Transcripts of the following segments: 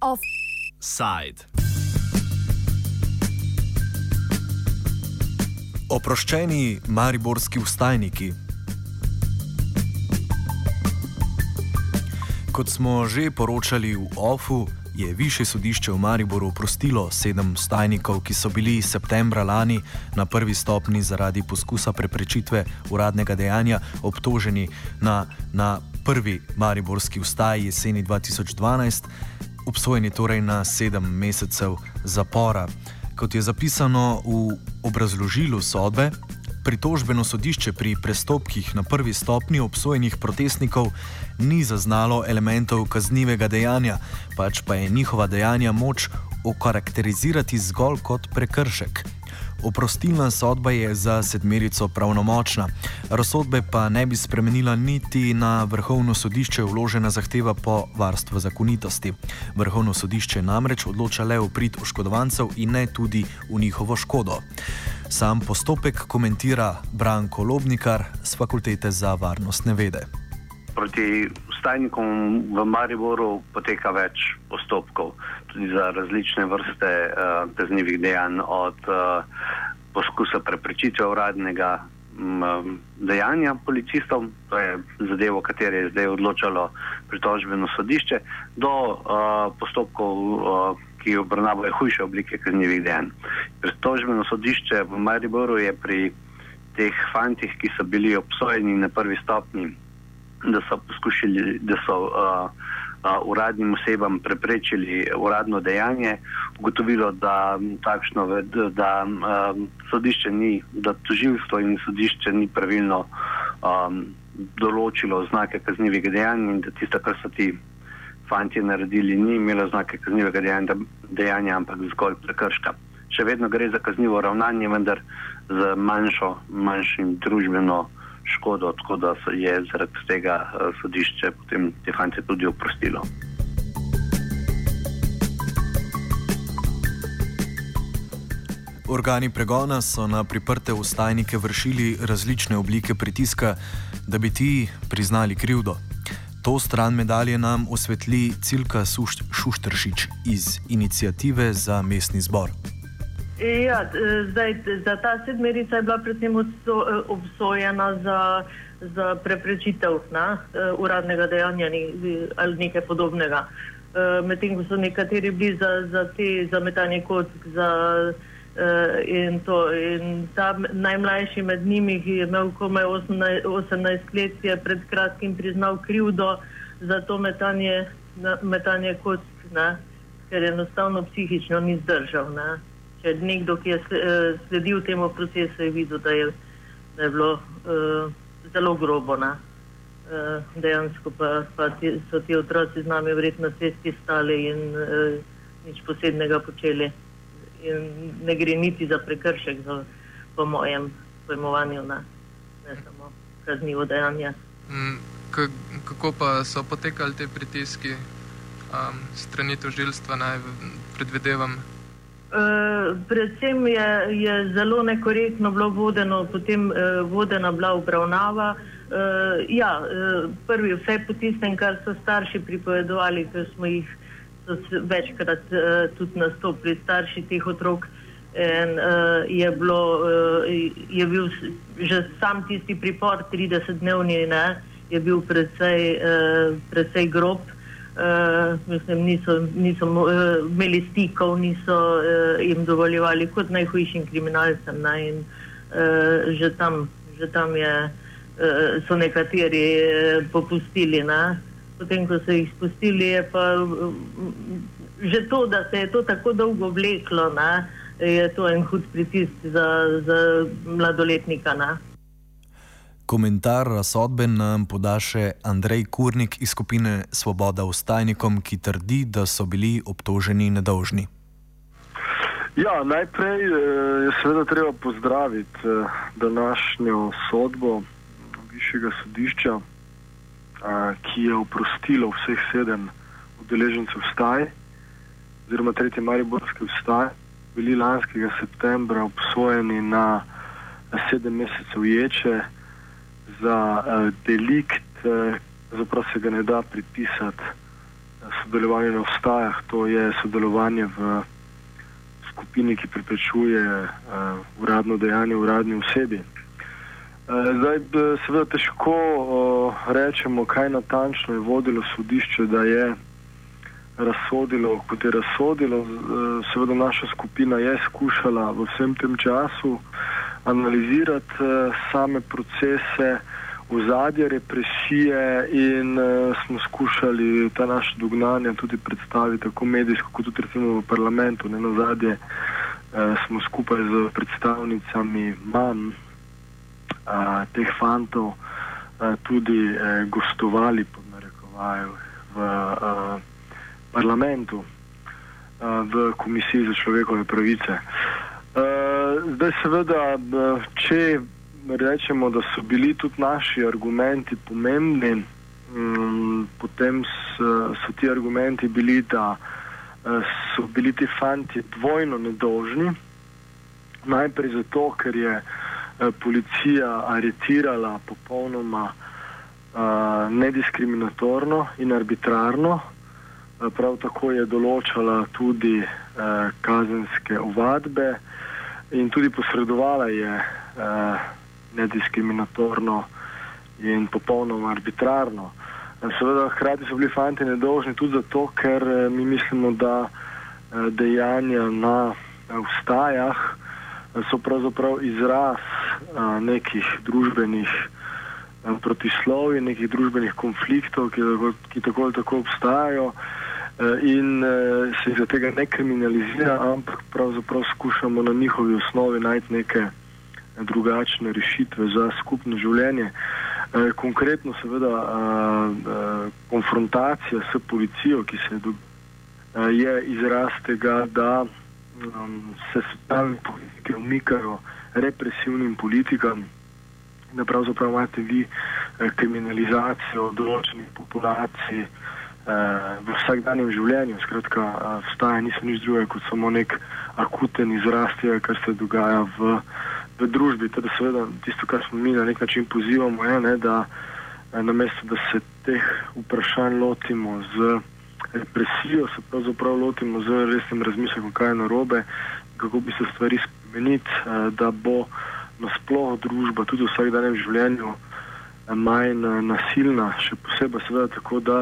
Offside. Oproščeni mariborski ustajniki. Kot smo že poročali v OFU, je Više sodišče v Mariboru oprostilo sedem stajnikov, ki so bili septembra lani na prvi stopni zaradi poskusa preprečitve uradnega dejanja obtoženi na, na prvi mariborski ustaj jeseni 2012, obsojeni torej na sedem mesecev zapora. Kot je zapisano v obrazložilu sodbe, pritožbeno sodišče pri prestopkih na prvi stopni obsojenih protestnikov ni zaznalo elementov kaznivega dejanja, pač pa je njihova dejanja moč okarakterizirati zgolj kot prekršek. Oprostilna sodba je za sedmerico pravnomočna, razsodbe pa ne bi spremenila niti na vrhovno sodišče vložena zahteva po varstvu zakonitosti. Vrhovno sodišče namreč odloča le v prid oškodovancev in ne tudi v njihovo škodo. Sam postopek komentira Branko Lobnikar z Fakultete za varnostne vede. Proti stajnikom v Mariboru poteka več postopkov, tudi za različne vrste uh, kaznjivih dejanj, od uh, poskusa preprečitve uradnega um, dejanja policistov, to je zadevo, katero je zdaj odločalo pritožbeno sodišče, do uh, postopkov. Uh, ki obravnavajo hujše oblike kaznjivih dejanj. Pritožbeno sodišče v Mariboru je pri teh fantih, ki so bili obsojeni na prvi stopni, da so poskušali, da so uh, uh, uradnim osebam preprečili uradno dejanje, ugotovilo, da takšno, da uh, sodišče ni, da toživstvo in sodišče ni pravilno um, določilo znake kaznjivih dejanj in da tisto, kar so ti fanti naredili, ni imelo znake kaznivega dejanja, dejanja, ampak zgolj prekrška. Še vedno gre za kaznivo ravnanje, vendar z manjšo, manjšim družbeno škodo, tako da je zaradi tega eh, sodišče potem te fante tudi oprostilo. Organi pregona so na priprte ustajnike vršili različne oblike pritiska, da bi ti priznali krivdo. To stran medalje nam osvetli Cilka Šuštršič iz inicijative za mestni zbor. Ja, zdaj, za ta sedmerica je bila predvsem obsojena za, za preprečitev na, uradnega dejanja ali nekaj podobnega. Medtem ko so nekateri bili za, za te zametanje kotk, za in, to, in ta najmlajši med njimi, ki je imel komaj 18, 18 let, je pred kratkim priznal krivdo za to metanje, metanje kock, ne? ker enostavno psihično ni zdržal. Ne? Če nekdo, ki je eh, sledil temu procesu, je videl, da je, da je bilo uh, zelo grobo. Uh, dejansko pa, pa ti, so ti otroci z nami vredno cesti stali in uh, nič posebnega počeli in ne gre niti za prekršek, za, po mojem pojmovanju, na, ne samo kaznivo dejanje. Mm, kako pa so potekali te pritiski um, strani tožilstva, naj predvidevam? Uh, predvsem je, je zelo nekorektno bilo vodeno, potem uh, vodena bila obravnava. Uh, ja, uh, prvi vse po tistem, kar so starši pripovedovali, ker smo jih večkrat uh, tudi nastopili starši teh otrok. In, uh, je, bilo, uh, je bil že sam tisti pripor, 30-dnevni, je bil precej, uh, precej grob. Uh, mislim, niso, niso uh, imeli stikov, niso uh, jim dovoljevali kot najhujšim kriminalcem. Ne, in, uh, že, tam, že tam je, uh, so nekateri uh, popustili. Ne potem, ko so jih spustili, je pa že to, da se je to tako dolgo vleklo, ne, je to en hud pritisk za, za mladoletnika. Ne. Komentar razsodbe nam poda še Andrej Kurnik iz skupine Svoboda ustajnikom, ki trdi, da so bili obtoženi nedolžni. Ja, najprej eh, je seveda treba pozdraviti eh, današnjo sodbo višjega sodišča, ki je oprostilo vseh sedem udeležencev vstaj, oziroma tretje Mariborske vstaj, bili lanskega septembra obsojeni na sedem mesecev ječe za delikt, zapravo se ga ne da pripisati sodelovanje na vstajah, to je sodelovanje v skupini, ki preprečuje uradno dejanje uradni osebi. Zdaj, seveda, težko rečemo, kaj natančno je vodilo sodišče, da je razsodilo, kot je razsodilo. Seveda, naša skupina je skušala v vsem tem času analizirati same procese, ozadje represije in smo skušali ta naša dognanja tudi predstaviti tako medijsko, kot tudi recimo v parlamentu. Ne na zadnje smo skupaj z predstavnicami manj teh fantov tudi gostovali pod narekovajem v parlamentu, v Komisiji za človekove pravice. Zdaj, seveda, če rečemo, da so bili tudi naši argumenti pomembni, potem so, so ti argumenti bili, da so bili ti fanti dvojno nedolžni. Najprej zato, ker je policija aretirala popolnoma nediskriminatorno in arbitrarno, prav tako je določala tudi kazenske ovadbe in tudi posredovala je nediskriminatorno in popolnoma arbitrarno. Seveda, hkrati so bili fanti nedolžni tudi zato, ker mi mislimo, da dejanja na vstajah so pravzaprav izraz nekih družbenih protislovij, nekih družbenih konfliktov, ki, tako ali tako obstajajo in se iz tega ne kriminalizira, ampak pravzaprav skušamo na njihovi osnovi najti neke drugačne rešitve za skupno življenje. Konkretno seveda konfrontacija s policijo, ki se je izraz tega, da se socialne politike umikajo represivnim politikam, da pravzaprav imate vi kriminalizacijo določenih populacij v vsakdanjem življenju. Skratka, vstaja niso nič drugega kot samo nek akuten izraz tega, kar se dogaja v, v družbi. Teda seveda tisto, kar smo mi na nek način pozivamo, je, ne, da namesto, da se teh vprašanj lotimo z represijo, se pravzaprav lotimo z resnim razmislekom, kaj je narobe, kako bi se stvari spremeniti, da bo nasploh družba tudi v vsakdanjem življenju manj nasilna, še posebej seveda tako, da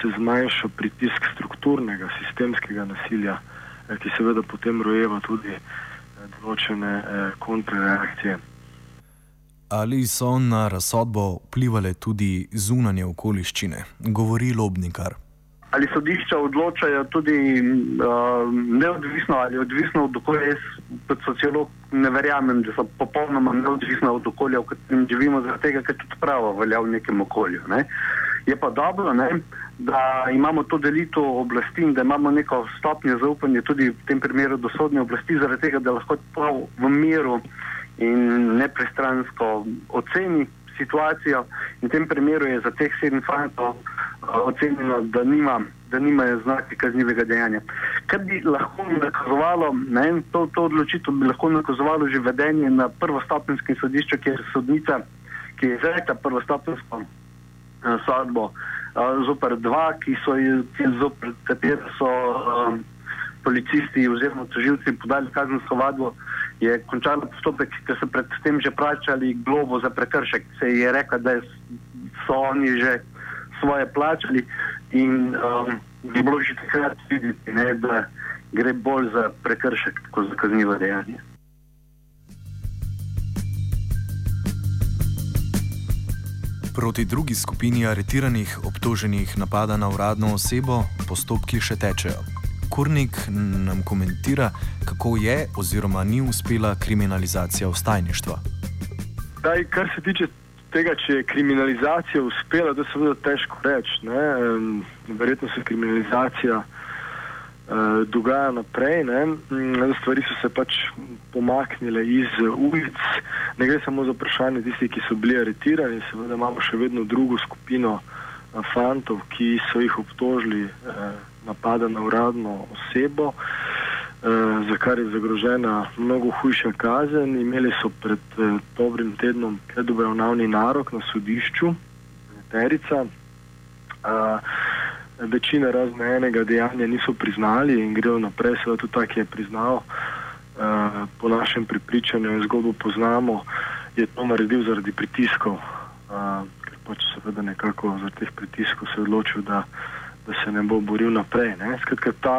se zmanjša pritisk strukturnega, sistemskega nasilja, ki seveda potem rojeva tudi določene kontrareakcije. Ali so na razsodbo vplivali tudi zunanje okoliščine, govori Lobnikar ali sodišča odločajo tudi uh, neodvisno ali odvisno od okolja. Jaz kot sociolog ne verjamem, da so popolnoma neodvisna od okolja, v katerem živimo, zaradi tega, ker tudi pravo velja v nekem okolju. Ne. Je pa dobro, ne, da imamo to delitev oblasti in da imamo neko stopnjo zaupanja tudi v tem primeru do sodne oblasti, zaradi tega, da lahko prav v miru in nepristransko oceni situacijo. In v tem primeru je za teh sedem fantov ocenjeno, da, nima, da nimajo znaki kaznivega dejanja. Kar bi lahko nakazovalo, ne, to, to odločitev bi lahko nakazovalo že vedenje na prvostopenskem sodišču, kjer je sodnica, ki je izrekla prvostopensko sodbo zoper dva, ki so, ki zoper katere so um, policisti oziroma toživci podali kazensko vadbo, je končala postopek, ker so predtem že plačali globo za prekršek. Se je rekla, da so oni že svoje plačali in um, bi bilo že takrat videti, ne, da gre bolj za prekršek kot za kaznivo dejanje. Proti drugi skupini aretiranih obtoženih napada na uradno osebo postopki še tečejo. Kurnik nam komentira, kako je oziroma ni uspela kriminalizacija ustajništva. Daj, kar se tiče tega, če je kriminalizacija uspela, da se seveda težko reči. Verjetno se kriminalizacija uh, dogaja naprej, ne? stvari so se pač pomaknile iz ulic. Ne gre samo za vprašanje tistih, ki so bili aretirani, seveda imamo še vedno drugo skupino uh, fantov, ki so jih obtožili uh, napada na uradno osebo. za kar je zagrožena mnogo hujša kazen. Imeli so pred dobrim tednom predobravnavni narok na sodišču, Terica. Večina razne enega dejanja niso priznali in grejo naprej, seveda tudi tak je priznal. Po našem pripričanju in zgodbo poznamo, je to naredil zaradi pritiskov, ker pač seveda nekako zaradi teh pritiskov se je odločil, da, da se ne bo boril naprej. Ne. Skratka, ta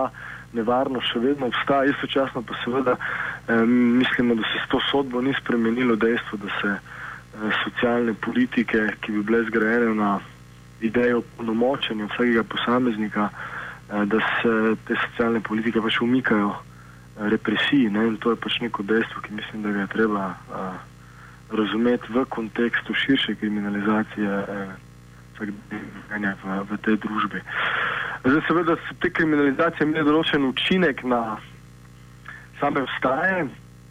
nevarnost še vedno obstaja, istočasno pa seveda eh, mislimo, da se s to sodbo ni spremenilo dejstvo, da se eh, socialne politike, ki bi bile zgrajene na idejo polnomočenja vsakega posameznika, eh, da se te socialne politike pač umikajo eh, represiji. Ne? In to je pač neko dejstvo, ki mislim, da ga je treba eh, razumeti v kontekstu širše kriminalizacije. Eh, v, v tej družbi. Zdaj, seveda, so te kriminalizacije imele določen učinek na same vstaje.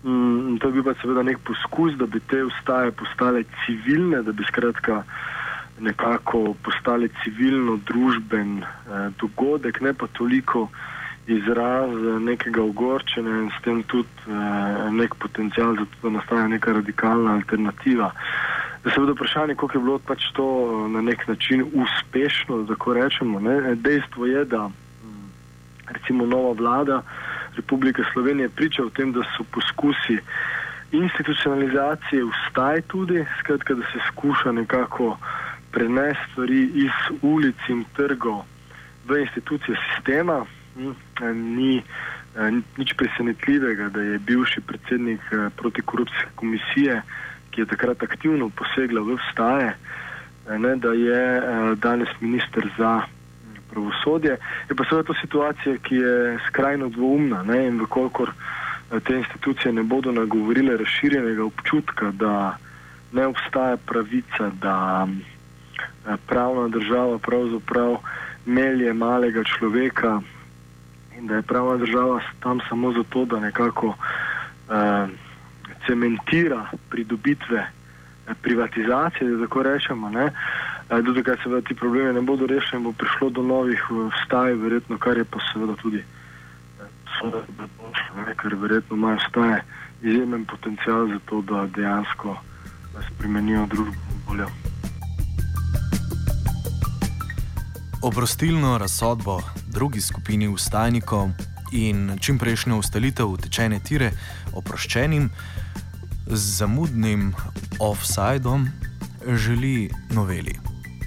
Mm, to je bil pa seveda nek poskus, da bi te vstaje postale civilne, da bi skratka nekako postale civilno-družben eh, dogodek, ne pa toliko izraz nekega ogorčenja in s tem tudi eh, nek potencial za to, da nastaja neka radikalna alternativa. Seveda vprašanje, koliko je bilo pač to eh, na nek način uspešno, da tako rečemo. Ne? Dejstvo je, da mm, recimo nova vlada Republike Slovenije priča o tem, da so poskusi institucionalizacije vstaj tudi, skratka, da se skuša nekako prenesti stvari iz ulic in trgov v institucije sistema. Hm, ni eh, nič presenetljivega, da je bivši predsednik eh, protikorupcijske komisije ki je takrat aktivno posegla v vstaje, eh, ne, da je danes minister za pravosodje. Je pa seveda to situacija, ki je skrajno dvoumna ne, in vkolikor te institucije ne bodo nagovorile razširjenega občutka, da ne obstaja pravica, da pravna država pravzaprav melje malega človeka in da je pravna država tam samo zato, da nekako uh, cementira pridobitve eh, privatizacije, da tako rečemo. Ne. Eh, do tega seveda ti problemi ne bodo rešeni, bo prišlo do novih vstaj, eh, verjetno, kar je pa seveda tudi ne, ker verjetno imajo vstaje izjemen potencial za to, da dejansko spremenijo družbo bolje. Oprostilno razsodbo drugi skupini ustajnikov in čimprejšnjo ustalitev utečene tire oproščenim z zamudnim offsajdom želi noveli.